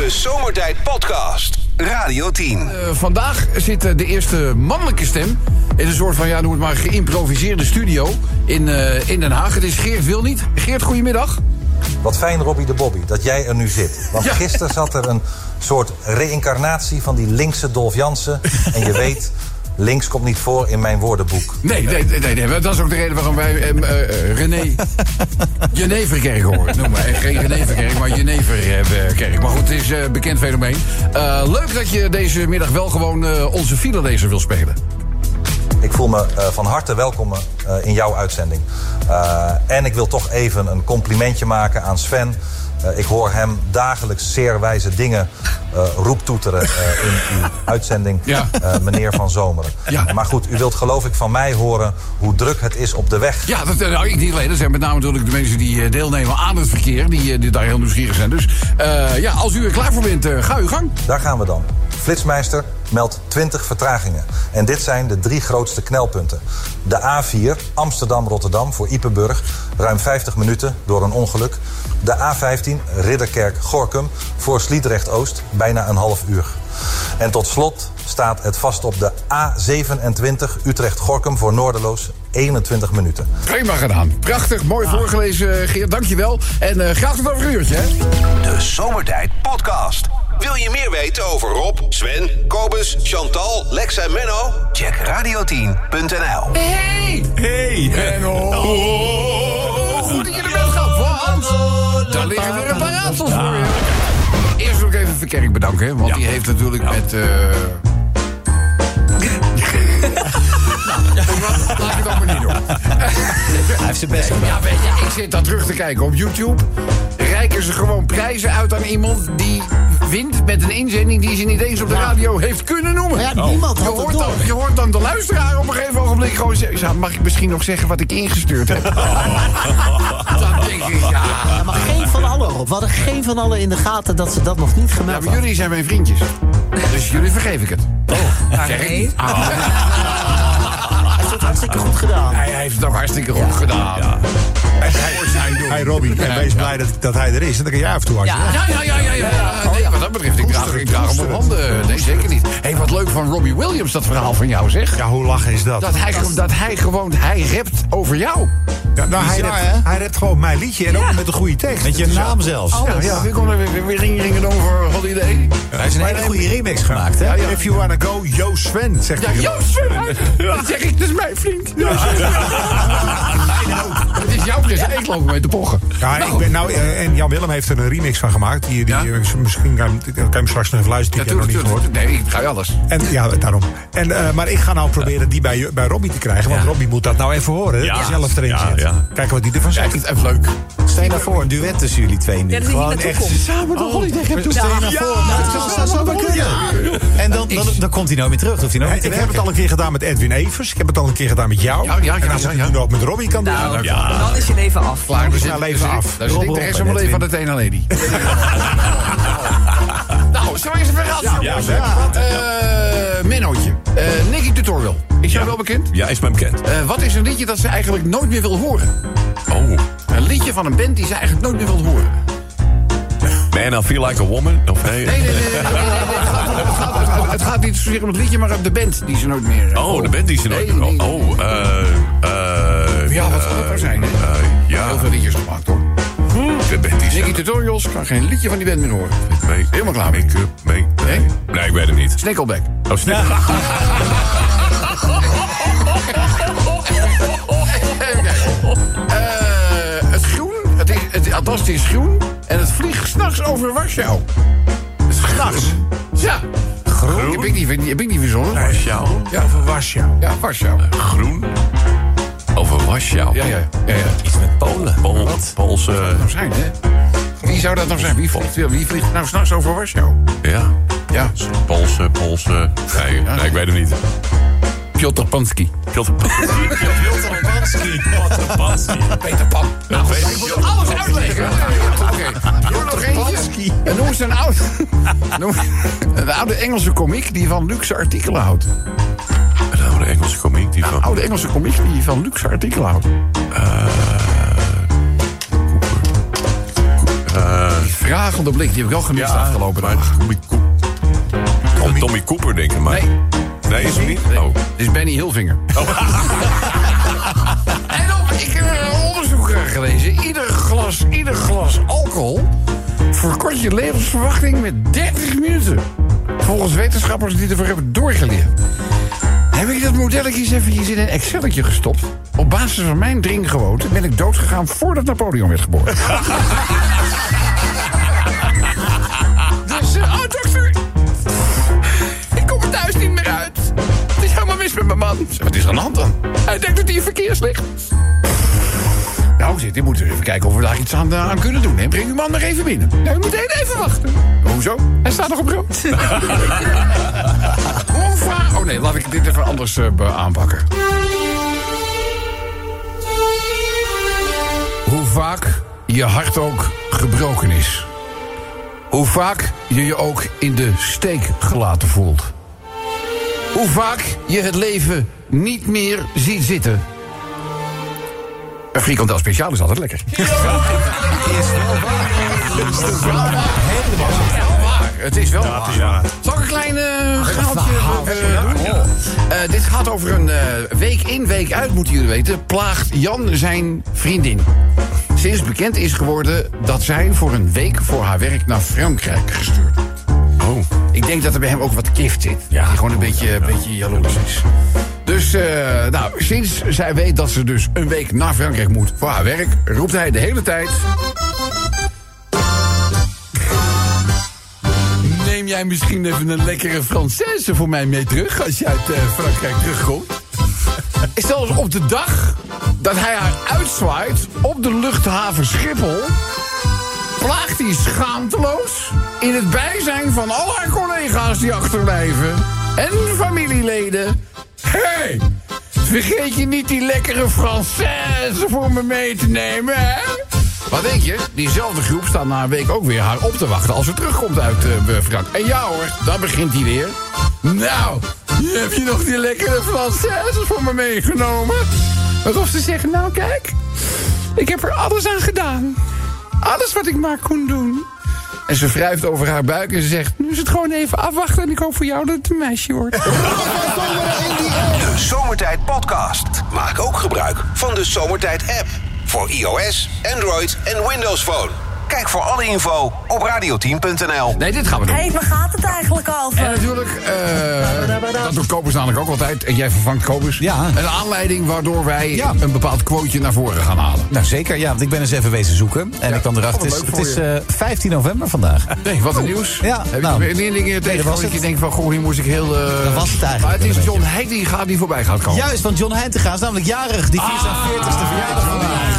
De Zomertijd Podcast. Radio 10. Eh, vandaag zit eh, de eerste mannelijke stem in een soort van, ja, noem het maar, geïmproviseerde studio in, eh, in Den Haag. Het is Geert Wil niet. Geert, goedemiddag. Wat fijn, Robbie de Bobby, dat jij er nu zit. Want Ja. gisteren zat er een soort reïncarnatie van die linkse Dolf Jansen. En je weet, links komt niet voor in mijn woordenboek. Nee, nee, nee, dat is ook de reden waarom wij em, eh, eh, René Geneverkerk horen. Noem maar. Eh, Geen Geneverkerk, maar Geneverkerk. Maar goed, het is een bekend fenomeen. Eh, leuk dat je deze middag wel gewoon eh, onze filelezer wil spelen. Ik voel me eh, van harte welkom eh, in jouw uitzending. Eh, en ik wil toch even een complimentje maken aan Sven. Eh, ik hoor hem dagelijks zeer wijze dingen eh, roeptoeteren eh, in uw uitzending, Ja. meneer Van Zomeren. Ja. Maar goed, u wilt geloof ik van mij horen hoe druk het is op de weg. Ja, dat, nou, ik niet alleen. Dat zijn met name natuurlijk de mensen die deelnemen aan het verkeer. Die, die daar heel nieuwsgierig zijn. Dus ja, als u er klaar voor bent, ga uw gang. Daar gaan we dan. Flitsmeister meldt 20 vertragingen. En dit zijn de drie grootste knelpunten. De A4 Amsterdam-Rotterdam voor Ipenburg. Ruim 50 minuten door een ongeluk. De A15 Ridderkerk-Gorkum voor Sliedrecht-Oost. Bijna een half uur. En tot slot staat het vast op de A27 Utrecht-Gorkum voor Noorderloos. 21 minuten. Prima gedaan. Prachtig, mooi voorgelezen, eh, Geert. Dankjewel. En eh, graag tot over een uurtje, hè? De Zomertijd Podcast. Wil je meer weten over Rob, Sven, Kobus, Chantal, Lex en Menno? Check radio10.nl. Hey! Hey! En oh, goed dat je er bent, gehad. Want daar liggen weer een paar raadsels voor je. Eerst wil ik even Verkerk bedanken, hè, want die heeft natuurlijk met... eh nou, laat ik het allemaal niet doen. Hij heeft zijn best gedaan. Ja, weet je, ik zit dan terug te kijken op YouTube. Reiken ze gewoon prijzen uit aan iemand die wint met een inzending die ze niet eens op de radio heeft kunnen noemen. Ja, niemand je had het hoort, dan, je hoort dan de luisteraar op een gegeven ogenblik gewoon zeggen... Ja, mag ik misschien nog zeggen wat ik ingestuurd heb? dan denk ik, ja... Ja, maar geen van allen, Rob. We hadden geen van allen in de gaten dat ze dat nog niet Ja, gemeld maar hadden. jullie zijn mijn vriendjes. Dus jullie vergeef ik het. Oh, zeg ik niet. Ah, Hij heeft het hartstikke goed gedaan. hij heeft het ook hartstikke goed gedaan. Hey Robbie, en wees blij dat, dat hij er is. En dan kan jij af en toe als je- Ja, ja, ja, ja, ja. ja. Nee, wat dat betreft, ik draag, ik draag hem op handen. Nee, zeker niet. Hé, hey, wat leuk van Robbie Williams, dat verhaal van jou, zeg. Ja, hoe lachen is dat? Dat hij, dat hij gewoon, hij rapt over jou. Ja, nou, hij, Bizar, rept, hè? hij rept gewoon mijn liedje en ook met een goede tekst. Met je is naam zelfs. Ja, ja, we konden weer, weer ring ringen over Holiday. Hij heeft een hele goede remix gemaakt, hè? Ja, ja. If you wanna go, Yo Sven, zegt Ja, hij. Joost, dat zeg ik, dat is mijn vriend. Ja. Het is jouw present, ik loop mee te Ja, ik ben, nou, eh, en Jan Willem heeft er een remix van gemaakt. Die, die, Ja? eh, misschien kan, kan je hem straks nog even luisteren. Die heb je nog niet gehoord. Nee, ik ga je alles. En, ja, daarom. En, eh, maar ik ga nou proberen die bij, bij Robbie te krijgen. Want Robbie moet dat nou even horen. Ja. Ja. zelf erin Ja, zit. ja. Kijken wat hij ervan Ja, zegt. ik even leuk. Stel je nou voor, een duet tussen jullie twee nu. Ja, dat Gewoon echt. Samen de Holiday hebben Stel je nou voor, nou, het zou- zou zo maar kunnen. En dan, dan, dan komt hij nooit meer terug. Hoeft hij te Ik heb het al een keer gedaan met Edwin Evers. Ik heb het al een keer gedaan met jou. Ja, ja, ja, en als ja, ik ja. het nu ook met Robbie kan doen. Nou, dan- is je leven af. Klaar, we nou zitten even even af. af. Daar zit ik Rob, de rest van mijn leven aan Edwin. de tena lady. nou, zo is het verhaal. Ja, jongens. ja. Eh, Mennootje. Eh, Nicky Tutorial. Is jou wel bekend? Ja, is mij bekend. Eh, wat is een liedje dat ze eigenlijk nooit meer wil horen? Oh. Een liedje van een band die ze eigenlijk nooit meer wil horen. Man, I feel like a woman. Of nee? Nee, nee, nee. nee, nee, nee, nee. Het, gaat, het, gaat, het, gaat, het gaat niet zozeer om het liedje, maar om de band die ze nooit meer... Oh, de band die ze nooit... Nee, nee, nee. Oh, eh... eh Ja, wat zou dat nou zijn, hè? eh, ja, Heel veel liedjes gemaakt, hoor. de band ze... Nicky Tutorials kan geen liedje van die band meer horen. mee- Helemaal klaar mee. Make-up, mee... Nee? Nee, ik weet het niet. Snickelback. Oh, kijken. Eh, het groen, het, is, het atlas is groen en het vliegt s'nachts over Warschau. S'nachts? Ja. Groen? Heb ik niet, heb ik niet verzonnen. Warschau. Ja, Over Warschau. ja, Warschau. Groen. Over Warschau. Ja, ja, ja. ja. Iets met Polen. Pol, Poolse... Nou zijn, hè? Wie zou dat nou zijn? Wie vliegt, wie vliegt nou s'nachts over Warschau? Ja. Ja, Poolse, Poolse... Nee, nee, ik weet het niet. Piotr Pansky. Piotr Pansky. Piotr Pansky. Piotr Pansky. Peter Pan. Nou, ik moet alles uitleggen. Oké, nog eentje. En noem eens een oude, een oude Engelse komiek die van luxe artikelen houdt. Engelse komiek die van... Oude Engelse komiek die van luxe artikelen houdt. Eh, vragende blik. Die heb ik wel gemist de afgelopen dag. Tommy, Cooper. Tommy Cooper, denk ik maar. Nee. Nee, is het niet? Nee, Oh. Dit is Benny Hilvinger. en op, ik heb een onderzoek gelezen. Ieder glas, ieder glas alcohol verkort je levensverwachting met 30 minuten. Volgens wetenschappers die ervoor hebben doorgeleerd. Heb ik dat modelletje eens eventjes in een Excelletje gestopt. Op basis van mijn drinkgewoonte ben ik doodgegaan voordat Napoleon werd geboren. dus, eh, oh dokter, ik kom er thuis niet meer uit. Het is helemaal mis met mijn man. Wat is er aan de hand dan? Hij denkt dat hij in verkeerslicht. Nou, zit, ik moet even kijken of we daar iets aan, eh, aan kunnen doen. hè. Breng uw man nog even binnen. Nou, u moet even wachten. Hoezo? Hij staat nog op rood. Hoe vaak... Oh nee, laat ik dit even anders eh, aanpakken. Hoe vaak je hart ook gebroken is. Hoe vaak je je ook in de steek gelaten voelt. Hoe vaak je het leven niet meer ziet zitten. Een frikandel speciaal is altijd lekker. Het is wel waar. Ja. Zal ik een klein eh, gaaltje doen? Dit gaat over een eh, week in, week uit, moeten jullie weten. Plaagt Jan zijn vriendin. Sinds bekend is geworden dat zij voor een week voor haar werk naar Frankrijk gestuurd wordt. Oh. Ik denk dat er bij hem ook wat gift zit. Ja, die gewoon een beetje, een beetje jaloers is. Dus, eh, nou, sinds zij weet dat ze dus een week naar Frankrijk moet voor haar werk, roept hij de hele tijd. Neem jij misschien even een lekkere Française voor mij mee terug als je uit eh, Frankrijk terugkomt? Zelfs op de dag dat hij haar uitzwaait op de luchthaven Schiphol plaagt hij schaamteloos in het bijzijn van al haar collega's die achterblijven en familieleden. Hé, hey, vergeet je niet die lekkere Française voor me mee te nemen, hè? Wat denk je? Diezelfde groep staat na een week ook weer haar op te wachten als ze terugkomt uit eh Frankrijk. En ja hoor, dan begint hij weer. Nou, heb je nog die lekkere Française voor me meegenomen? Waarop ze zeggen, nou kijk, ik heb er alles aan gedaan. Alles wat ik maar kon doen. En ze wrijft over haar buik en ze zegt... nu is het gewoon even afwachten en ik hoop voor jou dat het een meisje wordt. De Zomertijd Podcast. Maak ook gebruik van de Zomertijd app. Voor iOS, Android en Windows Phone. Kijk voor alle info op radioteam.nl. Nee, dit gaan we doen. Hé, waar gaat het eigenlijk En over? natuurlijk, eh, dat doet Kobus namelijk ook altijd. En jij vervangt Kobus. Ja. Een aanleiding waardoor wij Ja. een bepaald quoteje naar voren gaan halen. Nou zeker, ja, want ik ben eens even wezen zoeken. En Ja, ik kwam erachter, het is, leuk het voor is eh, 15 november vandaag. Nee, wat een nieuws. Ja, Heb nou, je weer dingen tegen dat je denkt van... goh, hier moest ik heel... eh, Dat was het eigenlijk Maar het is John. Heitinga die voorbij gaat komen. Juist, want John Heintegaas is namelijk jarig. Die viert zijn 40ste verjaardag vandaag.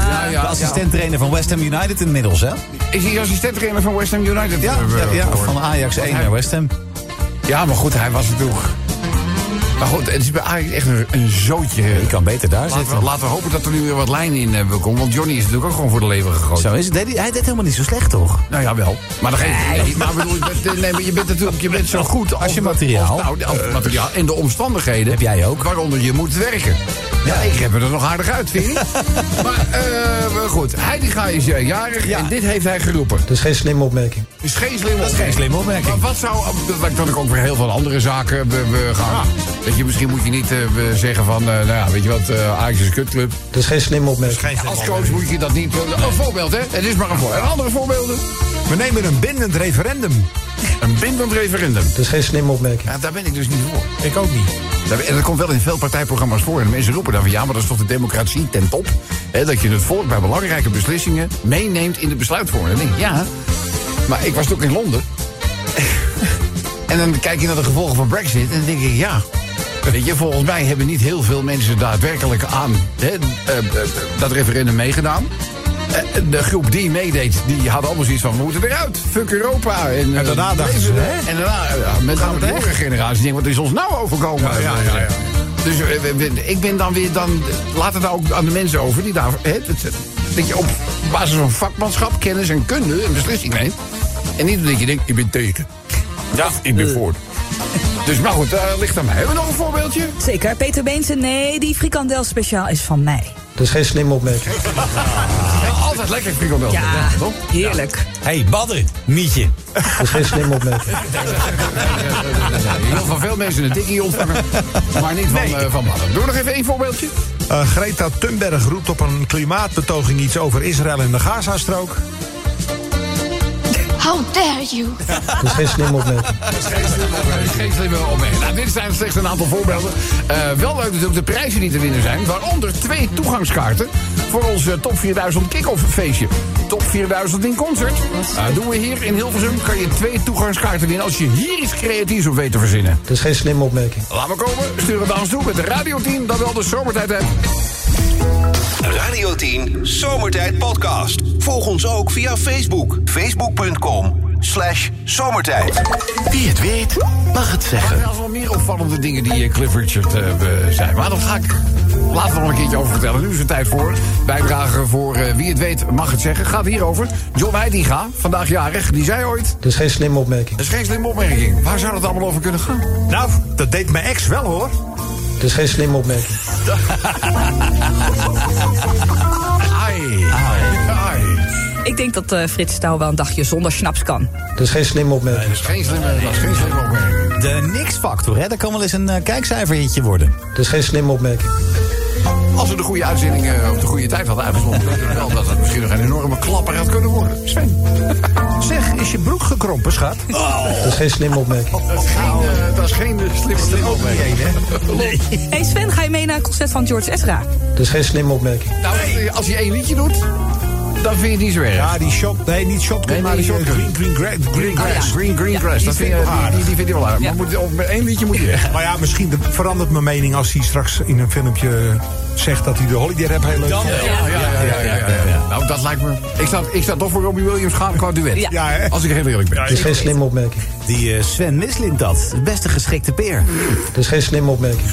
Assistent-trainer van West Ham United inmiddels, hè? Is hij assistent-trainer van West Ham United? Ja, eh, ja, ja, geworden? van Ajax 1 hij- naar West Ham. Ja, maar goed, hij was natuurlijk... Maar goed, het is bij Ajax echt een, een zootje. Je kan beter daar Laten zitten. we, laten we hopen dat er nu weer wat lijn in eh, wil komen. Want Johnny is natuurlijk ook gewoon voor de lever gegooid. Zo is het. Deed hij, hij deed helemaal niet zo slecht, toch? Nou ja, wel. Maar, dat geeft niet. maar ik bedoel, je bent, eh, nee, maar je bent natuurlijk je bent zo goed als, je materiaal. Als, nou, als materiaal en de omstandigheden. Heb jij ook. Waaronder je moet werken. Ja, ik heb er nog aardig uit, vind je maar eh, maar goed, Heitinga is eh, jarig Ja. en dit heeft hij geroepen. Dat is geen slimme opmerking. Is geen slimme Dat is geen slimme opmerking. Maar wat zou, dat, dat ik ook weer heel veel andere zaken we, we gaan. Weet je, misschien moet je niet eh, we zeggen van, eh, nou ja, weet je wat, eh Ajax is een kutclub. Dat is geen slimme opmerking. Als coach moet je dat niet... eh, Een voorbeeld, hè? Het is maar een voorbeeld. En andere voorbeelden? We nemen een bindend referendum. Een bindend referendum. Dat is geen slimme opmerking. Ja, daar ben ik dus niet voor. Ik ook niet. Daar- En dat komt wel in veel partijprogramma's voor. En de mensen roepen dan van ja, maar dat is toch de democratie ten top. Hè, dat je het volk bij belangrijke beslissingen meeneemt in de besluitvorming. Ja, maar ik was toch in Londen. en dan kijk je naar de gevolgen van Brexit en dan denk ik, ja. Weet je, volgens mij hebben niet heel veel mensen daadwerkelijk aan hè, eh, eh, dat referendum meegedaan. Eh, De groep die meedeed, die hadden allemaal zoiets van... we moeten eruit, fuck Europa. En, En daarna dachten ze, hè? En daarna, ja, met name de jongere generatie, denkt, wat is ons nou overkomen? Ja, ja, ja, ja. Dus ik ben dan weer dan. Laat het nou ook aan de mensen over die daar. Hè, dat, dat je op basis van vakmanschap, kennis en kunde een beslissing neemt. En niet dat je denkt, ik ben tegen. Ja, ik ben voor. Dus maar goed, dat ligt aan mij. Hebben we nog een voorbeeldje? Zeker. Peter Beense, nee, die frikandel speciaal is van mij. Dat is geen slimme opmerking. Ja, altijd lekker frikandel. Ja, toch? heerlijk. hey, Badder, Mietje. Dat is geen slimme opmerking. Je wil van veel mensen een dikkie ontvangen, maar niet van, eh van mannen. Doe nog even één voorbeeldje. Eh, Greta Thunberg roept op een klimaatbetoging iets over Israël en de Gazastrook. How dare you? Dat is geen slimme opmerking. Geen slimme opmerking. Nou, dit zijn slechts een aantal voorbeelden. Eh, wel leuk natuurlijk de prijzen die te winnen zijn. Waaronder twee toegangskaarten voor ons eh, Top 4000 kick-off feestje. Top 4000 in concert. Nou, doen we hier in Hilversum. Kan je twee toegangskaarten winnen als je hier iets creatiefs op weet te verzinnen. Dat is geen slimme opmerking. Laat maar komen. Stuur het naar ons toe met de radioteam dat wel de zomertijd hebt. Radio 10 Zomertijd Podcast. Volg ons ook via Facebook. Facebook.com slash zomertijd. Wie het weet, mag het Er zeggen. zijn wel meer opvallende dingen die eh, Cliff Richard be- zijn. Maar dat ga ik later nog een keertje over vertellen. Nu is het tijd voor bijdragen voor eh, wie het weet mag het zeggen. Gaat hierover. John Heitinga, vandaag jarig, die zei ooit... Dat is geen slimme opmerking. Dat is geen slimme opmerking. Waar zou het allemaal over kunnen gaan? Nou, dat deed mijn ex wel hoor. Dat is geen slimme opmerking. Ai. Ai. Ik denk dat eh, Frits Stouw wel een dagje zonder snaps kan. Dat is geen slimme opmerking. Dat is geen slimme, dat is geen slimme opmerking. De Nix-factor, hè? Dat kan wel eens een kijkcijferhitje worden. Dat is geen slimme opmerking. Als we de goede uitzending eh, op de goede tijd hadden uitgezonden... denk ik wel dat het misschien nog een enorme klapper had kunnen worden. Sven, Zeg, is je broek gekrompen, schat? Dat is geen slimme opmerking. dat is geen, dat is geen slimme, slimme opmerking. Nee. hey Sven, ga je mee naar een concert van George Ezra? Dat is geen slimme opmerking. Nou, als je één liedje doet, dan vind je het niet zo erg. Ja, die shot, nee, niet shotgun, Nee, maar die shotgun. green, green, gra- green grass. Green, green Ja, grass. Dat die vind ik wel die, die, die vind je wel aardig. Ja. Maar moet, op met één liedje moet je weg. Maar ja, misschien de- verandert mijn mening als hij straks in een filmpje zegt dat hij de holiday rap heel leuk vindt. Ja, ja, ja, ja, ja, ja. Nou, dat lijkt me... Ik sta, ik sta toch voor Robbie Williams gaan qua duet. Ja. Ja, hè? Als ik heel eerlijk ben. Dat is geen slimme opmerking. Die eh, Sven mislint dat. De beste geschikte peer. Dat is geen slimme opmerking.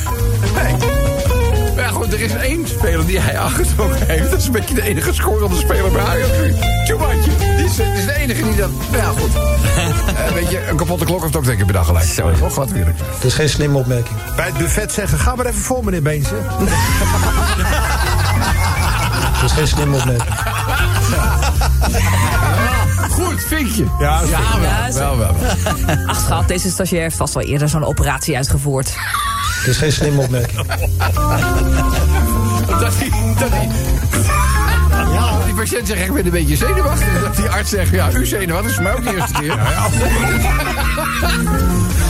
Ja, goed, er is één speler die hij aangetrokken heeft. Dat is een beetje de enige scorende speler bij Ajax. Tjoebantje. Die is, die is de enige die dat... Nou ja, goed. Eh, weet je, een kapotte klok heeft ook keer per dag gelijk. Zo, toch? Wat weer. Dat is geen slimme opmerking. Bij het buffet zeggen, ga maar even voor meneer Beense. Dat is geen slimme opmerking. Goed, vinkje. Ja, dat Ja, vind ik. wel, Ja, wel, wel. Ach schat, deze stagiair heeft vast al eerder zo'n operatie uitgevoerd. Dat is geen slimme opmerking. Dat die, dat die, ja, die patiënt zegt, ik ben een beetje zenuwachtig. Dat die arts zegt, ja, u zenuwachtig is mij ook de eerste keer.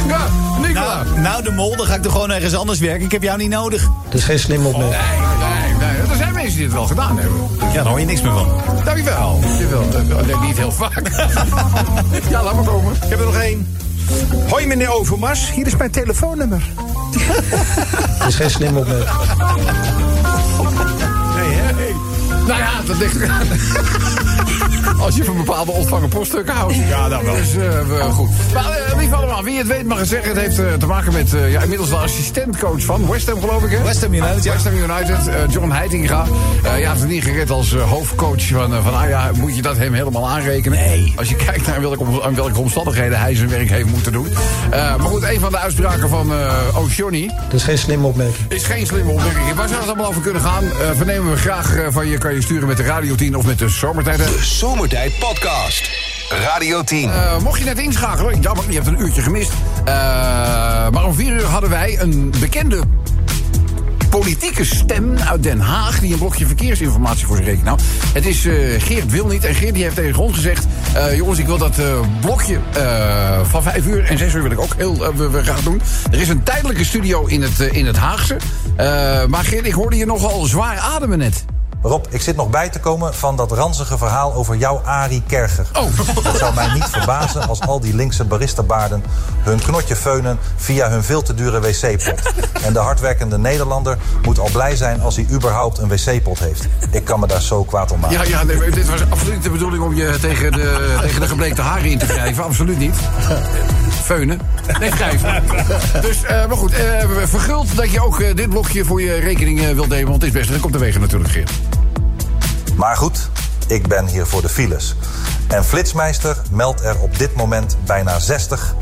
Ja, Nicola. Nou, nou, de mol, dan ga ik toch gewoon ergens anders werken. Ik heb jou niet nodig. Dat is geen slimme opmerking. Nee, nee, nee. Er zijn mensen die het wel gedaan hebben. Ja, daar hoor je niks meer van. Dankjewel. Dankjewel. Nee, niet heel vaak. ja, laat maar komen. Ik heb er nog één. Hoi meneer Overmars, hier is mijn telefoonnummer. Dat is geen slimme opmerking. Nee, hè? Nou ja, dat ligt eraan. Als je van bepaalde ontvangen poststukken houdt. Ja, dat wel. Dus eh, we- goed. Maar uh, lief allemaal, wie het weet mag het zeggen. Het heeft eh, te maken met eh, ja, inmiddels de assistentcoach van West Ham, geloof ik. Hè? West Ham United, ja. West Ham United, eh, John Heitinga. Eh ja, het niet gered als eh, hoofdcoach van, eh, van Aja. Moet je dat hem helemaal aanrekenen? Nee. Als je kijkt naar welke, om- aan welke omstandigheden hij zijn werk heeft moeten doen. Eh, maar goed, een van de uitspraken van eh O'Shawnee Dat is geen slimme opmerking. is geen slimme opmerking. Waar zou het allemaal over kunnen gaan? Eh, vernemen we graag eh, van je. Kan je sturen met de Radio 10 of met de Zomertijd. De Zomertijd Podcast. Radio 10. Eh, mocht je net inschakelen, jammer, je hebt een uurtje gemist. Eh, maar om vier uur hadden wij een bekende politieke stem uit Den Haag... die een blokje verkeersinformatie voor zich rekent. Nou, het is eh, Geert Wilniet. En Geert die heeft tegen ons gezegd... jongens, ik wil dat eh, blokje van vijf uur en zes uur wil ik ook heel we- graag doen. Er is een tijdelijke studio in het, in het Haagse. Maar Geert, ik hoorde je nogal zwaar ademen net. Rob, ik zit nog bij te komen van dat ranzige verhaal over jouw Arie Kerger. Oh. Het zou mij niet verbazen als al die linkse baristabaarden hun knotje feunen via hun veel te dure wc-pot. En de hardwerkende Nederlander moet al blij zijn als hij überhaupt een wc-pot heeft. Ik kan me daar zo kwaad om maken. Ja, ja nee, dit was absoluut niet de bedoeling om je tegen de, tegen de gebleekte haren in te wrijven. Absoluut niet. Feunen. Nee, wrijven. Dus, eh, maar goed, eh, verguld dat je ook eh, dit blokje voor je rekening wilt nemen. Want het is best druk op de wegen natuurlijk, Geert. Maar goed, ik ben hier voor de files. En Flitsmeister meldt er op dit moment bijna 60.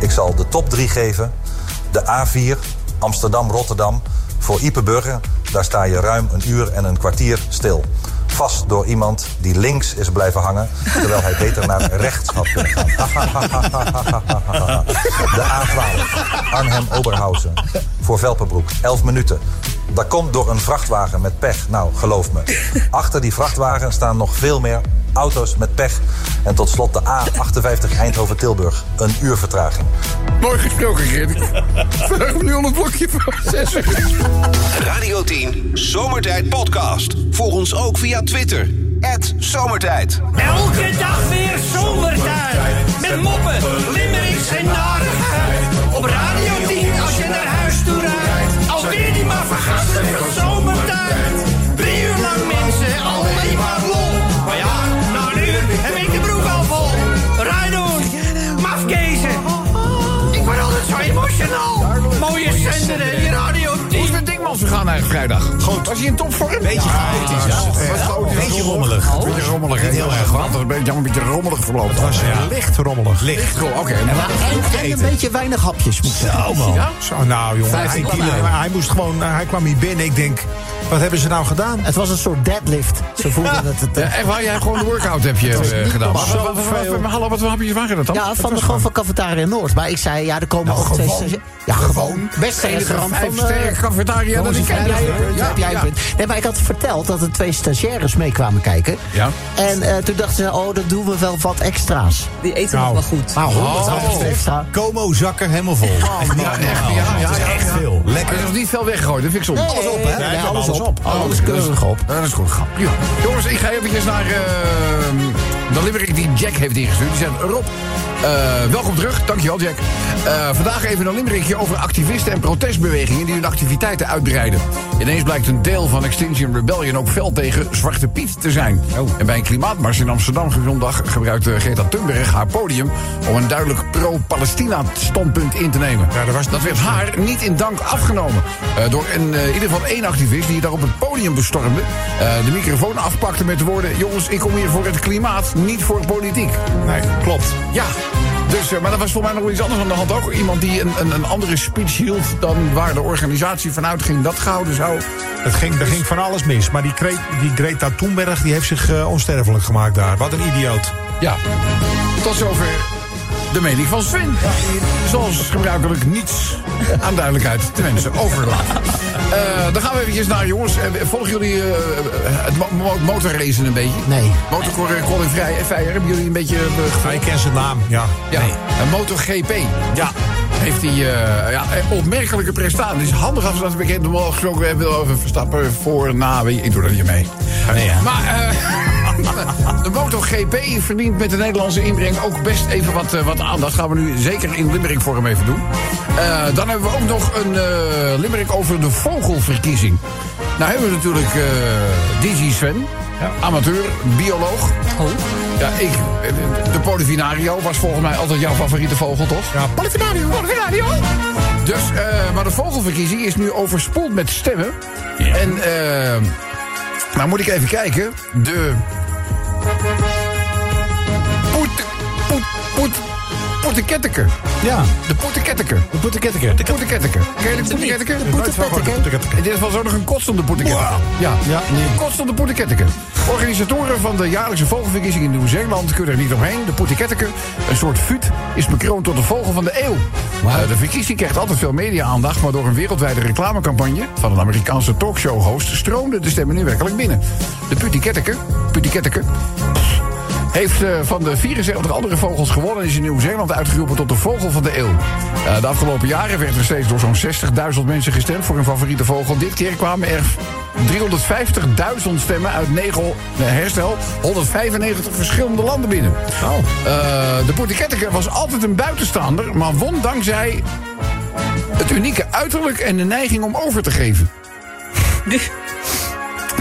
Ik zal de top 3 geven. De A4 Amsterdam-Rotterdam voor Ipenburger. Daar sta je ruim een uur en een kwartier stil. Vast door iemand die links is blijven hangen... terwijl hij beter naar rechts had kunnen gaan. De A12 Arnhem-Oberhausen voor Velpenbroek. 11 minuten. Dat komt door een vrachtwagen met pech. Nou, geloof me. Achter die vrachtwagen staan nog veel meer auto's met pech. En tot slot de A58 Eindhoven-Tilburg. Een uur vertraging. Mooi gesproken, Geert. Vraag nu al een blokje voor 6 uur. Radio 10 Zomertijd Podcast. Volg ons ook via Twitter. Zomertijd. Elke dag weer zomertijd. Met moppen, limmerings en 12 het eigenlijk vrijdag? Goed. Was hij in topvorm? Beetje chaotisch, ja. Was chaotisch. Beetje rommelig. Een beetje rommelig. Heel erg, hoor. Het was een beetje, een beetje rommelig verlopen. Het was licht rommelig. Licht. Oké. En, en een beetje weinig hapjes. Zo, man. Zo, nou jongen, 15 hij, moest gewoon, hij kwam hier binnen. Ik denk, wat hebben ze nou gedaan? Het was een soort deadlift. Ze voelden het. het Ja, eh, echt waar, jij gewoon de workout heb je niet gedaan. Wat- wat- wat- wat- wat- wat hapjes waren dat dan? ja, van de, gewoon van Cafetaria Noord. Maar ik zei, ja, er komen ook twee... stagia- Ja, gewoon. Enige restaurant vijf van... eh, sterren cafetaria, dat ik heb jij een punt? Ja, heb jij een ja. punt? Nee, maar ik had verteld dat er twee stagiaires mee kwamen kijken. Ja. En eh, toen dachten ze, oh, dan doen we wel wat extra's. Die eten Nou. nog wel goed. Nou, 100 hapjes extra. Como zakken helemaal vol. Echt niet Ja, echt, ja, ja, Het is ja, echt ja. veel. Lekker. is nog niet veel weggegooid, dat vind ik zonde. Alles op, hè? Alles alles op. op. Alles keurig op. Ja, dat is goed. Jongens, ik ga eventjes naar ehm, de limerick die Jack heeft ingestuurd. Die zegt, Rob, eh, welkom terug. Dankjewel, Jack. Eh, vandaag even een limerickje over activisten en protestbewegingen... die hun activiteiten uitbreiden. Ineens blijkt een deel van Extinction Rebellion ook fel tegen Zwarte Piet te zijn. En bij een klimaatmars in Amsterdam zondag gebruikte Greta Thunberg haar podium... om een duidelijk pro-Palestina-standpunt in te nemen. Ja, dat was dat werd haar niet in dank afgenomen. Eh, door een, in ieder geval één activist die daar op het podium bestormde. de microfoon afpakte met de woorden... jongens, ik kom hier voor het klimaat, niet voor politiek. Nee, klopt. Ja, dus, eh, maar dat was volgens mij nog wel iets anders aan de hand ook. Iemand die een, een, een andere speech hield dan waar de organisatie vanuit ging dat gehouden zou. Het ging, er ging van alles mis. Maar die, Gre- die Greta Thunberg die heeft zich eh, onsterfelijk gemaakt daar. Wat een idioot. Ja, tot zover de mening van Sven. Zoals gebruikelijk niets aan duidelijkheid te wensen overlaat. Eh, dan gaan we eventjes naar, jongens. eh, volgen jullie eh, het mo- mo- motorracen een beetje? Nee. Motorcolin Feijer, hebben jullie een beetje... gevolgd? Hij kent zijn naam, ja. Ja, een MotoGP. Ja. Heeft hij eh, ja, opmerkelijke prestatie. Het is handig als we dat bekend normaal gesproken hebben over Verstappen voor, na, ik doe er niet mee. Nee, ja. Maar eh, de MotoGP verdient met de Nederlandse inbreng ook best even wat, eh, wat aandacht. Gaan we nu zeker in Limerick vorm even doen. Eh, dan hebben we ook nog een eh Limerick over de vogelverkiezing. Nou hebben we natuurlijk DJ Sven, amateur, bioloog. Oh. Ja, ik, de Polifinario was volgens mij altijd jouw favoriete vogel, toch? Ja, Polifinario, Polifinario. Dus, maar de vogelverkiezing is nu overspoeld met stemmen. En, eh, nou moet ik even kijken. De... Puta, puta, puta. Poeteketteker. Ja. De poeteketteker. De poeteketteker. De poeteketteker. Ken je de poeteketteker? De. In dit geval zo nog een kostende poeteketteker. Ja, ja. een kostende poeteketteker. Organisatoren van de jaarlijkse vogelverkiezing in Nieuw-Zeeland kunnen er niet omheen. De poeteketteker, een soort fut, is bekroond tot de vogel van de eeuw. Eh, de verkiezing krijgt altijd veel media-aandacht... maar door een wereldwijde reclamecampagne van een Amerikaanse talkshow-host... stroomden de stemmen nu werkelijk binnen. De putiketteker, putiketteker heeft eh, van de 74 andere vogels gewonnen... en is in Nieuw-Zeeland uitgeroepen tot de vogel van de eeuw. Eh, de afgelopen jaren werd er steeds door zo'n 60.000 mensen gestemd... voor een favoriete vogel. Dit keer kwamen er 350.000 stemmen uit 9, nee, herstel, 195 verschillende landen binnen. Eh, de Poetiketteker was altijd een buitenstaander... maar won dankzij het unieke uiterlijk en de neiging om over te geven.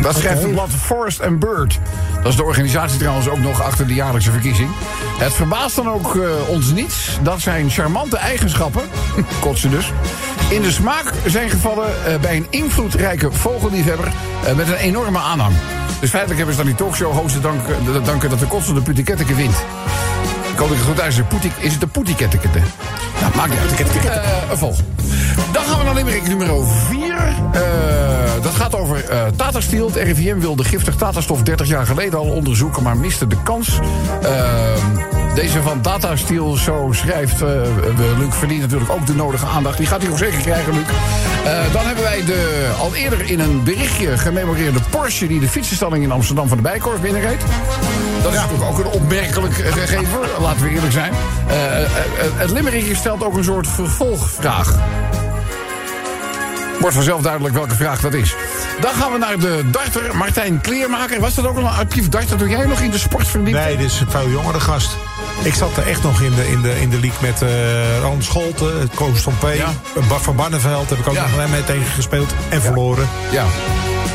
Dat schrijft het blad Forest and Bird. Dat is de organisatie trouwens ook nog achter de jaarlijkse verkiezing. Het verbaast dan ook eh, ons niets dat zijn charmante eigenschappen, kotsen dus, in de smaak zijn gevallen eh, bij een invloedrijke vogelliefhebber eh, met een enorme aanhang. Dus feitelijk hebben ze dan die talkshow-hosten danken, danken dat de kotsende Putiketteke wint. Ik hoop dat ik het goed uitzeg. Poetie- Is het de Poetiketteke? Nou, maakt niet uit. Eh, een volg. Dan gaan we naar Limerick nummer 4. Dat gaat over eh Tata Steel. Het RIVM wilde giftig Tata-stof 30 jaar geleden al onderzoeken... maar miste de kans. Ehm, deze van Tata Steel, zo schrijft eh, Luc, verdient natuurlijk ook de nodige aandacht. Die gaat hij ook zeker krijgen, Luc. Eh, dan hebben wij de al eerder in een berichtje gememoreerde Porsche... die de fietsenstalling in Amsterdam van de Bijkorf binnenreed. Dat is natuurlijk ook een opmerkelijk eh, gegeven, laten we eerlijk zijn. Eh, eh, eh, het Limerickje stelt ook een soort vervolgvraag. Wordt vanzelf duidelijk welke vraag dat is. Dan gaan we naar de darter Martijn Kleermaker. Was dat ook al een actief darter toen jij nog in de sport? Nee, dit is een veel jongere gast. Ik zat er echt nog in de, in de, in de league met eh Ron Scholten, Koos Tompé, Bart van Barneveld. Heb ik ook Ja. nog alleen mee tegen gespeeld en verloren. Ja.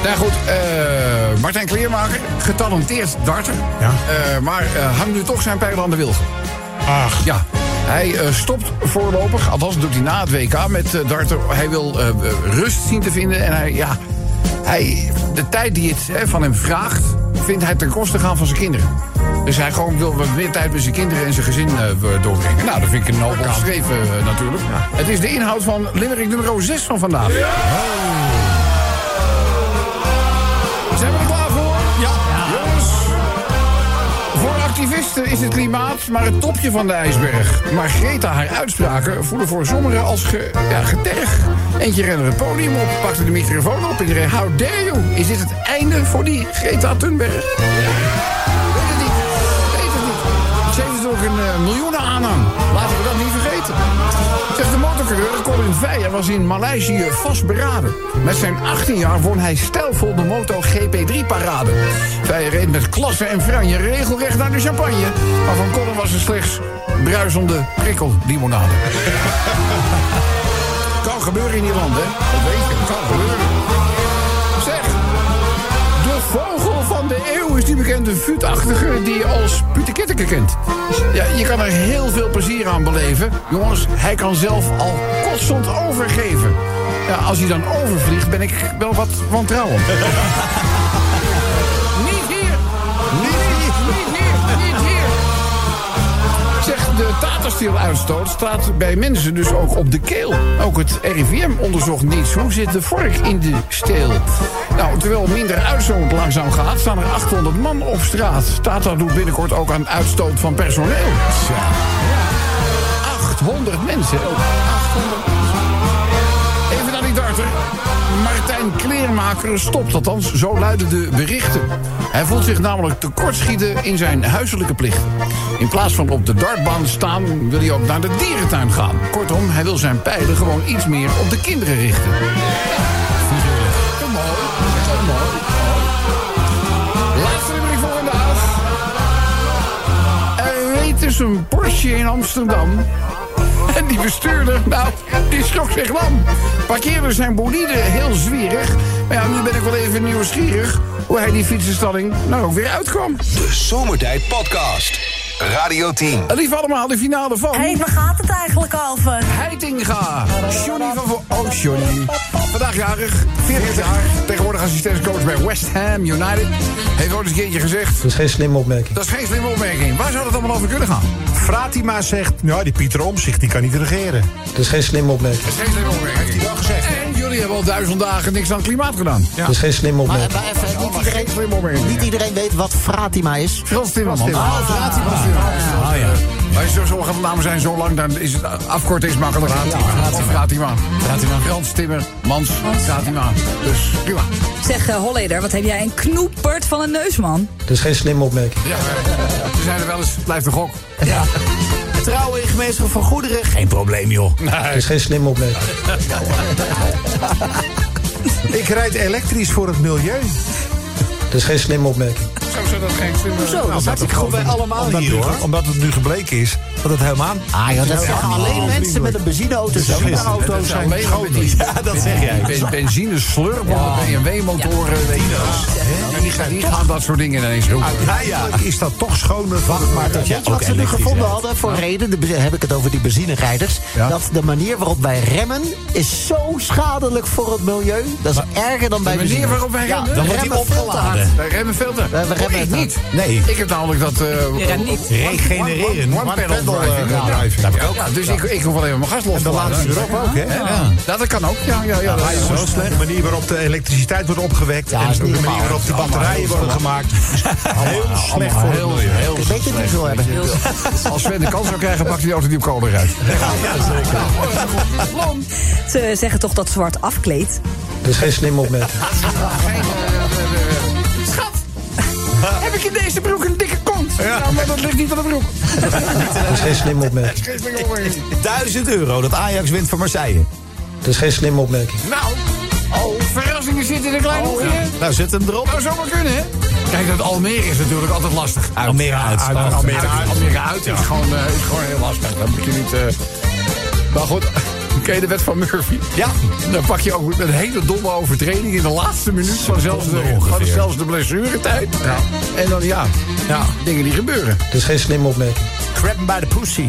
Nou goed, eh, Martijn Kleermaker, getalenteerd darter. Ja. Eh, maar hangt nu toch zijn pijl aan de wilgen. Ach. Ja. Hij eh, stopt voorlopig, althans doet hij na het WK met darten. Hij wil eh, rust zien te vinden en hij, ja, hij, de tijd die het hè, van hem vraagt, vindt hij ten koste gaan van zijn kinderen. Dus hij gewoon wil wat meer tijd met zijn kinderen en zijn gezin doorbrengen. Nou, dat vind ik een nobel geschreven natuurlijk. Het is de inhoud van Limerick nummer 6 van vandaag. Activisten is het klimaat maar het topje van de ijsberg. Maar Greta haar uitspraken voelen voor sommigen als ge, ja, geterg. Eentje rende het podium op, pakte de microfoon op en iedereen... How dare you? Is dit het einde voor die Greta Thunberg? Weet het niet. Weet het niet. Ze heeft natuurlijk een eh, miljoenen aanhang. Laten we dat niet vergeten. De motorcoureur Colin Veijer was in Maleisië vastberaden. Met zijn 18 jaar won hij stijlvol de Moto GP3-parade. Veijer reed met klasse en franje regelrecht naar de champagne. Maar van Colin was er slechts bruisende prikkellimonade. kan gebeuren in Ierland, hè? Dat kan gebeuren. Is die bekende vuutachtige die je als putekitteke kent. Ja, je kan er heel veel plezier aan beleven. Jongens, hij kan zelf al kotsend overgeven. Ja, als hij dan overvliegt, ben ik wel wat wantrouwend. niet hier! Niet hier! Niet hier! Niet hier! Zeg, de Tata-Steel-uitstoot staat bij mensen dus ook op de keel. Ook het RIVM onderzocht niets. Hoe zit de vork in de steel? Nou, terwijl minder uitstoot langzaam gaat... staan er 800 man op straat. Tata doet binnenkort ook aan uitstoot van personeel. Tja. 800 mensen. 800 Martijn Kleermaker stopt, althans, zo luiden de berichten. Hij voelt zich namelijk tekortschieten in zijn huiselijke plichten. In plaats van op de dartbaan staan, wil hij ook naar de dierentuin gaan. Kortom, hij wil zijn pijlen gewoon iets meer op de kinderen richten. Laatste voor vandaag. Er reed dus een Porsche in Amsterdam. En die bestuurder, nou, die schrok zich lam. Parkeerde zijn bolide heel zwierig. Maar ja, nu ben ik wel even nieuwsgierig... hoe hij die fietsenstalling nou ook weer uitkwam. De Zomertijd Podcast. Radio 10. Lief allemaal, de finale van... Hé, waar gaat het eigenlijk over? Heitinga. Johnny van... Vo- Oh, Johnny. Vandaag jarig, 40 jaar. Tegenwoordig assistentscoach bij West Ham United. Heeft ooit eens een keertje gezegd... Dat is geen slimme opmerking. Dat is geen slimme opmerking. Waar zou dat allemaal over kunnen gaan? Fratima zegt, nou die Pieter Omzicht die kan niet regeren. Dat is geen slimme opmerking. Dat is geen slimme opmerking. Heeft hij wel gezegd. En jullie hebben al duizend dagen niks aan het klimaat gedaan. Dat is geen slimme Maar, opmerking. maar even, niet, Geen iedereen, slimme opmerking. niet iedereen weet wat Fratima is. Frans Timmermans. Frans Timmermans. Ah, Fratima. Oh ja. Maar zo, sommige namen zijn zo lang, dan is het afkorten is makkelijk. Fratima. Fratima. Fratima. Frans Timmermans. Fratima. Dus prima. Zeg, eh, Holleder, wat heb jij een knoepert van een neus, man? Dat is geen slimme opmerking. Ja, ze zijn er wel eens, blijft een gok. Ja. Trouwen in gemeenschap van goederen, geen probleem joh. Dat is geen slimme opmerking. Ik rijd elektrisch voor het milieu. Dat is geen slimme opmerking. Hoezo zou dat geen slimme... Hoezo? Dat het goed bij gewoon- allemaal omdat hier, hoor. Omdat het nu gebleken is dat het helemaal... Ah joh, dat zeggen alleen mensen met een benzineauto. Benzineauto's zijn alleen Ja, dat zeg jij. ben- benzine Die, gaan- die gaan dat soort dingen ineens roepen. Uiteindelijk is dat toch schoner Wacht maar tot je wat ze nu gevonden hadden voor reden? De, heb ik het over die benzinerijders. Ja. Dat de manier waarop wij remmen is zo schadelijk voor het milieu. Dat is erger dan bij de manier waarop wij Ja, remmen? we Dan wordt die opgeladen. Wij remmen veel te. we remmen ik het niet. Nee. Ik heb namelijk dat... eh. Regenereren. One, pedal eh. Dat ook. Dus ik, ik hoef alleen maar mijn gas los te dan laten. erop ook, hè? Ja, dat kan ook. Ja, ja, ja. dat is Zo slecht. De manier waarop de elektriciteit wordt opgewekt. En de manier waarop die batterijen worden gemaakt. Heel slecht voor het heel, milieu. heel Een beetje diesel hebben. Als Sven de kans zou krijgen, pakt hij die auto die op kolen rijdt. Ze zeggen toch dat zwart afkleedt. Dat is geen slimme opmerking. Schat, heb ik in deze broek een dikke kont? Ja, maar dat ligt niet aan de broek. Dat is geen slimme opmerking. 1000 euro dat Ajax wint van Marseille. Dat is geen slimme opmerking. Nou, oh, zitten in een klein hoekje. Nou, zet hem erop. Nou, zou maar kunnen, hè? Kijk, dat Almere is natuurlijk altijd lastig. Almere uit. Almere, Almere uit, Almere uit is, gewoon, eh, is gewoon heel lastig. Dan moet je niet... eh, Maar goed, ken je de wet van Murphy? Ja. Dan pak je ook een hele domme overtreding in de laatste minuut van zelfs de, van zelfs de blessuretijd. Ja. En dan ja, Ja. dingen die gebeuren. Dat is geen slimme opmerking. Grab by the pussy.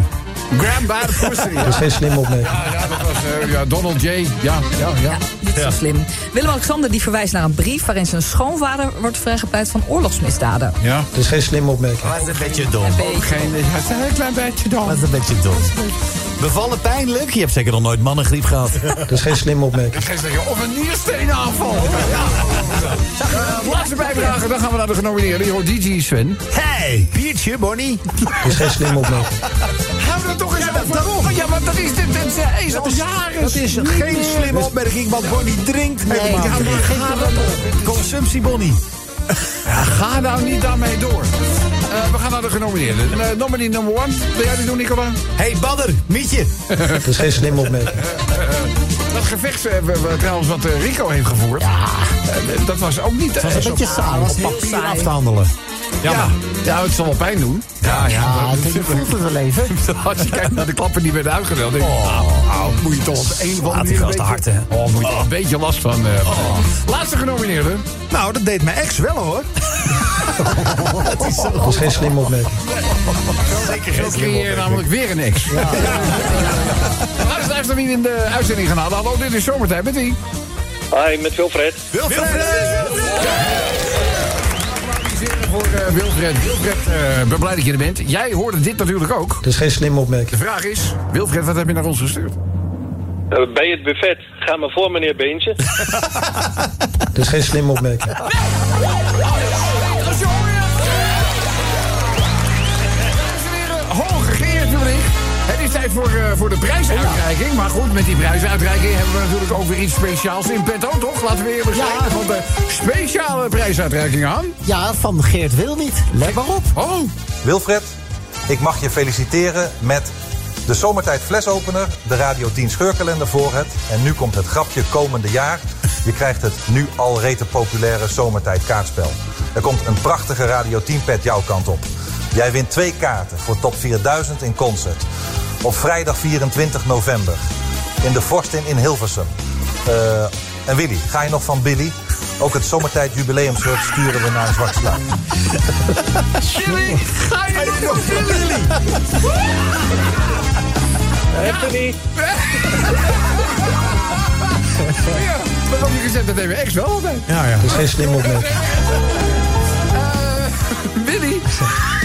Grab by the pussy. Dat is geen slimme opmerking. Ja, ja, dat was eh, ja, Donald J. Ja, ja, ja. Niet zo slim. Willem-Alexander die verwijst naar een brief... waarin zijn schoonvader wordt vrijgepleit van oorlogsmisdaden. Ja. Dat is geen slimme opmerking. Dat is een beetje dom. Geen, het is een heel klein beetje Dat dan. is een beetje dom. Bevallen pijnlijk? Je hebt zeker nog nooit mannengriep gehad. Dat is geen slimme opmerking. Geen Of een niersteenaanval. Ja. Uh, laatste bijdrage, dan gaan we naar de genomineerden. Je hoort DJ Sven. Hey, biertje, Bonnie. Dat is geen slimme opmerking. Hou er toch eens over. Daarom. Oh, ja, maar dat is, dit, dit is al jaren. Dat is geen slimme opmerking, want Bonnie drinkt helemaal dat niet. is geen Consumptie, Bonnie. Ja, ga nou niet daarmee door. Eh, we gaan naar de genomineerden. Uh, nominee number one. Wil jij die doen, Nicola? Hey, Badder, Mietje. Dat is geen slimme opmerking. Dat gevecht eh, we- we- trouwens wat Rico heeft gevoerd. Ja. dat was ook niet... Dat was een beetje saai. Op papier af te handelen. Ja, ja. ja, het zal wel pijn doen. Ja, ja. Ja, je voelt het wel even. Als je kijkt naar de klappen die werden uitgedeeld, denk ik, nou, nou, moet je toch op de een of andere Laat die manier hè? oh, moet je toch een beetje last van. eh, van hebben. Laatste genomineerde. Nou, dat deed mijn ex wel hoor. Dat is geen slimme opmerking. Zo creëer je namelijk weer een ex. Ja. Luisteren wie in de uitzending gaan halen. Hallo, dit is Zomertijd met wie? Hi, met Wilfred. Wilfred. Applaudisseren voor eh, Wilfred. Wilfred, eh, ben blij dat je er bent. Jij hoorde dit natuurlijk ook. Dat is geen slimme opmerking. De vraag is, Wilfred, wat heb je naar ons gestuurd? Eh, bij het buffet. Ga maar voor, meneer Beentje. Dat is geen slimme opmerking. Hoog is tijd voor, eh, voor de prijsuitreiking. Maar goed, met die prijsuitreiking hebben we natuurlijk ook weer iets speciaals in petto, toch? Laten we eerlijk zijn. Ja. Want de speciale prijsuitreiking aan. Ja, van Geert wil niet. Let maar op. Oh, Wilfred, ik mag je feliciteren met de Zomertijd flesopener, de Radio 10 scheurkalender voor het. En nu komt het grapje komende jaar. Je krijgt het nu al rete populaire Zomertijd kaartspel. Er komt een prachtige Radio 10 pet jouw kant op. Jij wint twee kaarten voor top 4000 in concert. Op vrijdag 24 november. In de Vorstin in Hilversum. Eh, en Willy, ga je nog van Billy? Ook het Zomertijd jubileumshirt sturen we naar een zwart sluit. Billy, ga je nog doen, Billy? Anthony. Ja, wat heb je gezet? Dat mijn ex wel altijd. Ja, ja. Dat is geen slimme opmerking. Eh,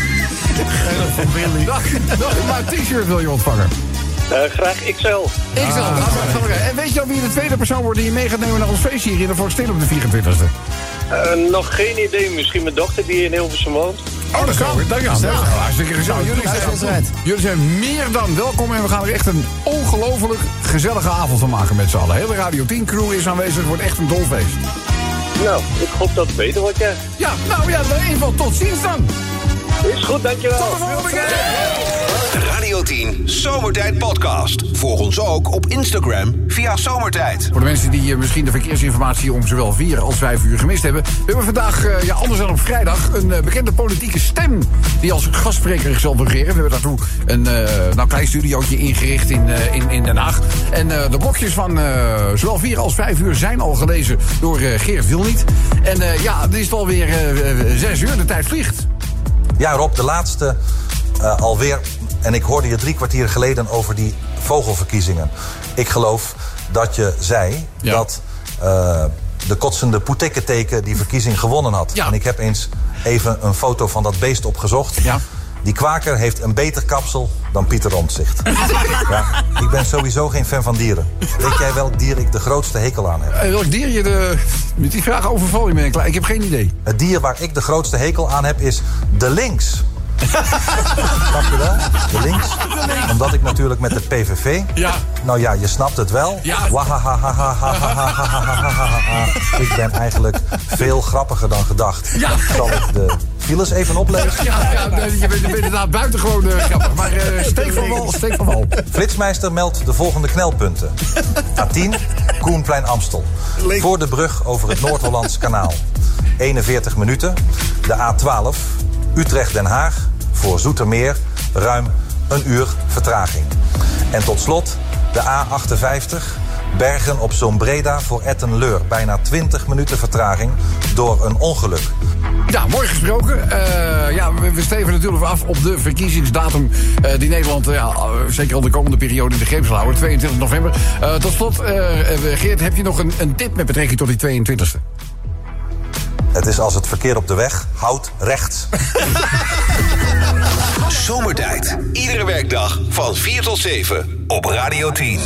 Dag, dag, maar een t-shirt wil je ontvangen. Eh, graag XL. Ik zal het gaan we- En weet je al wie de tweede persoon wordt die je mee gaat nemen naar ons feestje hier in de Vorstin op de 24e? Eh, nog geen idee. Misschien mijn dochter die in Hilversum woont. Oh, dat kan. Dat kan. Nou, hartstikke gezellig. Jullie zijn, jullie zijn meer dan welkom en we gaan er echt een ongelooflijk gezellige avond van maken met z'n allen. Hele Radio 10 crew is aanwezig. Het wordt echt een dolfeest. Nou, ik hoop dat het beter wordt, ja. Ja, nou ja, in ieder geval tot ziens dan. Is goed, dankjewel. Tot de volgende keer. Radio Radio 10 Zomertijd Podcast. Volg ons ook op Instagram via Zomertijd. Voor de mensen die eh, misschien de verkeersinformatie om zowel 4 als 5 uur gemist hebben. We hebben vandaag, eh, ja, anders dan op vrijdag, een eh, bekende politieke stem. Die als gastspreker zal fungeren. We hebben daartoe een eh, nou, klein studiootje ingericht in, eh, in, in Den Haag. En eh, de blokjes van eh, zowel 4 als 5 uur zijn al gelezen door eh, Geert Wilniet. En eh, ja, het is alweer eh 6 uur, de tijd vliegt. Ja, Rob, de laatste eh, alweer. En ik hoorde je drie kwartier geleden over die vogelverkiezingen. Ik geloof dat je zei dat eh, de kotsende poetekkenteken die verkiezing gewonnen had. En ik heb eens even een foto van dat beest opgezocht. Die kwaker heeft een beter kapsel dan Pieter Rondzicht. Ja, ik ben sowieso geen fan van dieren. Weet jij welk dier ik de grootste hekel aan heb? Eh, welk dier je de... Met die vraag overval je me. Klaar. Ik heb geen idee. Het dier waar ik de grootste hekel aan heb is de links. Snap je dat? De links. Omdat ik natuurlijk met de PVV... Ja. Nou ja, je snapt het wel. Ja. Ik ben eigenlijk veel grappiger dan gedacht. Ja. Zal de files even oplezen? Ja, ja nee, je bent, inderdaad buitengewoon eh, grappig. Maar eh, steek van wal, steek van wal. Flitsmeister meldt de volgende knelpunten. A10, Koenplein Amstel. Voor de brug over het Noord-Hollands kanaal. 41 minuten. De A12, Utrecht-Den Haag. Voor Zoetermeer ruim een uur vertraging. En tot slot de A58, Bergen op Zombreda voor Etten-Leur. Bijna 20 minuten vertraging door een ongeluk. Ja, mooi gesproken. Eh, ja, we, we steven natuurlijk af op de verkiezingsdatum eh, die Nederland ja, eh, zeker al de komende periode in de greep zal houden. 22 november. Eh, tot slot, Geert, heb je nog een, een tip met betrekking tot die 22e? Het is als het verkeer op de weg, houd rechts. Zomertijd. Iedere werkdag van 4 tot 7 op Radio 10.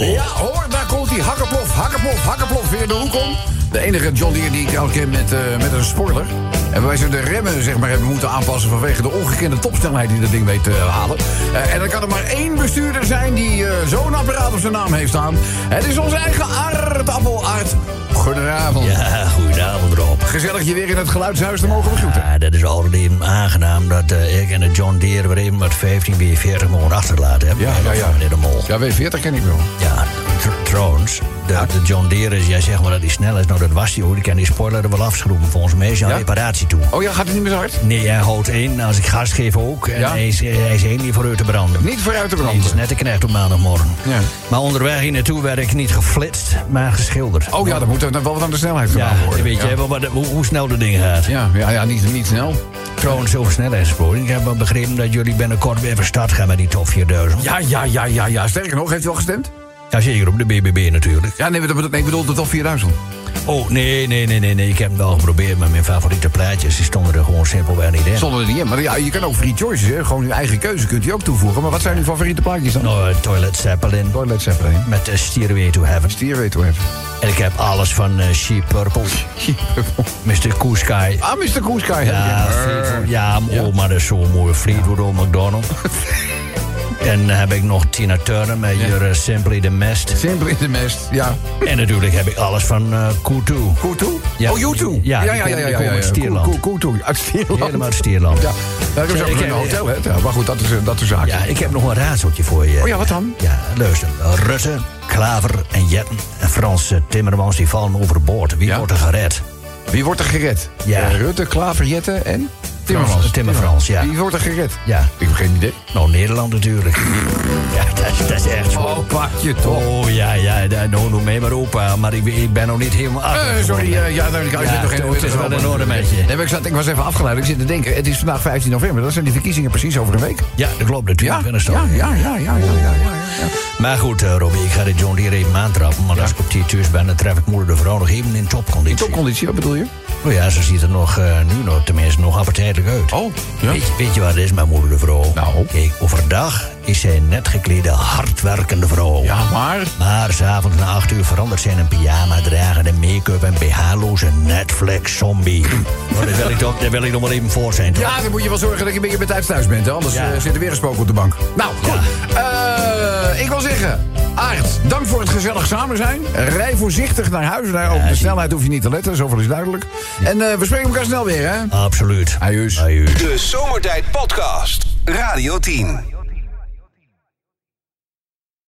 Ja, hoor, daar komt die hakkerplof, hakkerplof, hakkerplof weer de hoek om. De enige John Deere die ik al ken met, eh, met een spoiler. En wij ze de remmen zeg maar, hebben moeten aanpassen vanwege de ongekende topsnelheid die dat ding weet te halen. Eh, en dan kan er maar één bestuurder zijn die eh, zo'n apparaat op zijn naam heeft staan. Het is onze eigen aardappel Art. Goedenavond. Ja, goedenavond Rob. Gezellig je weer in het geluidshuis te mogen begroeten. Ja, dat is altijd aangenaam dat eh, ik en de John Deere weer even wat 15 bij 40 mogen achterlaten hebben. Ja, ja, ja. Meneer de Mol. Ja, W40 ken ik wel. Ja, trouwens, de, de John Deere is, jij zegt maar dat hij snel is. Nou, dat was hij ook. Die kan die spoiler er wel afschroeven volgens mij. Is aan reparatie toe. Oh ja, gaat het niet meer zo hard? Nee, hij houdt één. Als ik gas geef ook. En Ja? hij, is, hij is één niet vooruit te branden. Niet vooruit te Nee, branden. het is net een knecht op maandagmorgen. Ja. Maar onderweg hier naartoe werd ik niet geflitst, maar geschilderd. Oh ja, dan moet dan wel wat aan de snelheid gedaan worden. weet jij wel wat, hoe, hoe snel de ding gaat? Ja, ja, ja niet, niet snel. Trouwens, over snelheidssporing. Ik heb wel begrepen dat jullie binnenkort weer van start gaan met die top 4000. Ja, ja, ja, ja, ja. Sterker nog, heeft u al gestemd? Ja, zeker op de BBB natuurlijk. Ja, nee, maar dat- ik bedoel de top 4000. Oh, nee, nee, nee, nee, nee. Ik heb hem wel geprobeerd, maar mijn favoriete plaatjes die stonden er gewoon simpelweg niet in. Zonder er niet in. Maar ja, je kan ook free choices, hè. Gewoon uw eigen keuze kunt u ook toevoegen. Maar wat zijn uw favoriete plaatjes dan? Nou, eh, Toilet Zeppelin. Toilet Zeppelin. Met uh, Stairway to Heaven. Stairway to Heaven. En ik heb alles van eh Sheep Purple. Mr. Cool Sky. Ah, Mr. Cool Sky. Ja, ja, oh, maar dat is zo'n mooie Fleetwood Old McDonald. en dan heb ik nog Tina Turner met You're Simply the Mest. Simply the Mest, ja. En natuurlijk heb ik alles van uh, Kutu. Kutu? Ja, oh, YouTube. Ja, ja, ja, ja. ja, ja, uit ja. Stierland. Ku- Kutu, uit Stierland. Helemaal uit Stierland. Ja, daar hebben ze ook een hotel, hè. Maar goed, dat is, dat is zaak. Ja, ik heb nog een raadseltje voor je. Oh ja, wat dan? Ja, luister. Rutte, Klaver en Jetten en Frans eh, Timmermans die vallen overboord. Wie wordt er gered? Wie wordt er gered? Ja. Eh, Rutte, Klaver, Jette en? Timmermans. Frans, Timmer Frans, ja. Wie wordt er gered? Ja. Ik heb geen idee. Nou, Nederland natuurlijk. ja, dat is, dat is echt zo. Oh, pak je toch. Oh, ja, ja, nou, noem mij maar opa. Maar ik, ik ben nog niet helemaal af. Eh, sorry, eh, ja, nou, ik Ja, zit nog geen het is wel in orde met je. Nee, maar ik, zat, ik was even afgeleid. Ik zit te denken, het is vandaag 15 november. Dat zijn die verkiezingen precies over een week. Ja, dat klopt. 22 ja, ja, ja, ja, ja, ja, ja, ja. Maar goed, eh, Robbie, ik ga de John Deere even aantrappen. Maar als ik op die thuis ben, dan tref ik moeder de vrouw nog even in topconditie. In topconditie, wat bedoel je? Oh ja, ze ziet er nog, eh, nu nog, tenminste, nog appetijtelijk uit. Oh, ja. Weet, je- weet je wat het is, mijn moeder de vrouw? Nou? Kijk, overdag is zij een net geklede, hardwerkende vrouw. Ja, maar... Maar s'avonds na acht uur verandert zij in een pyjama dragende make-up en BH-loze Netflix-zombie. Maar daar wil, ik toch, daar wil ik nog maar even voor zijn, toch? Ja, dan moet je wel zorgen dat je een beetje met tijd thuis bent. Hè? Anders Ja. eh, zit er weer een spook op de bank. Nou, goed. Eh, ik wil zeggen, Aard, dank voor het gezellig samen zijn. Rij voorzichtig naar huis. Daar, op de snelheid hoef je niet te letten, zoveel is duidelijk. En eh, we spreken elkaar snel weer, hè? Absoluut. Ajuus. Ajuus. De Zomertijd Podcast. Radio 10.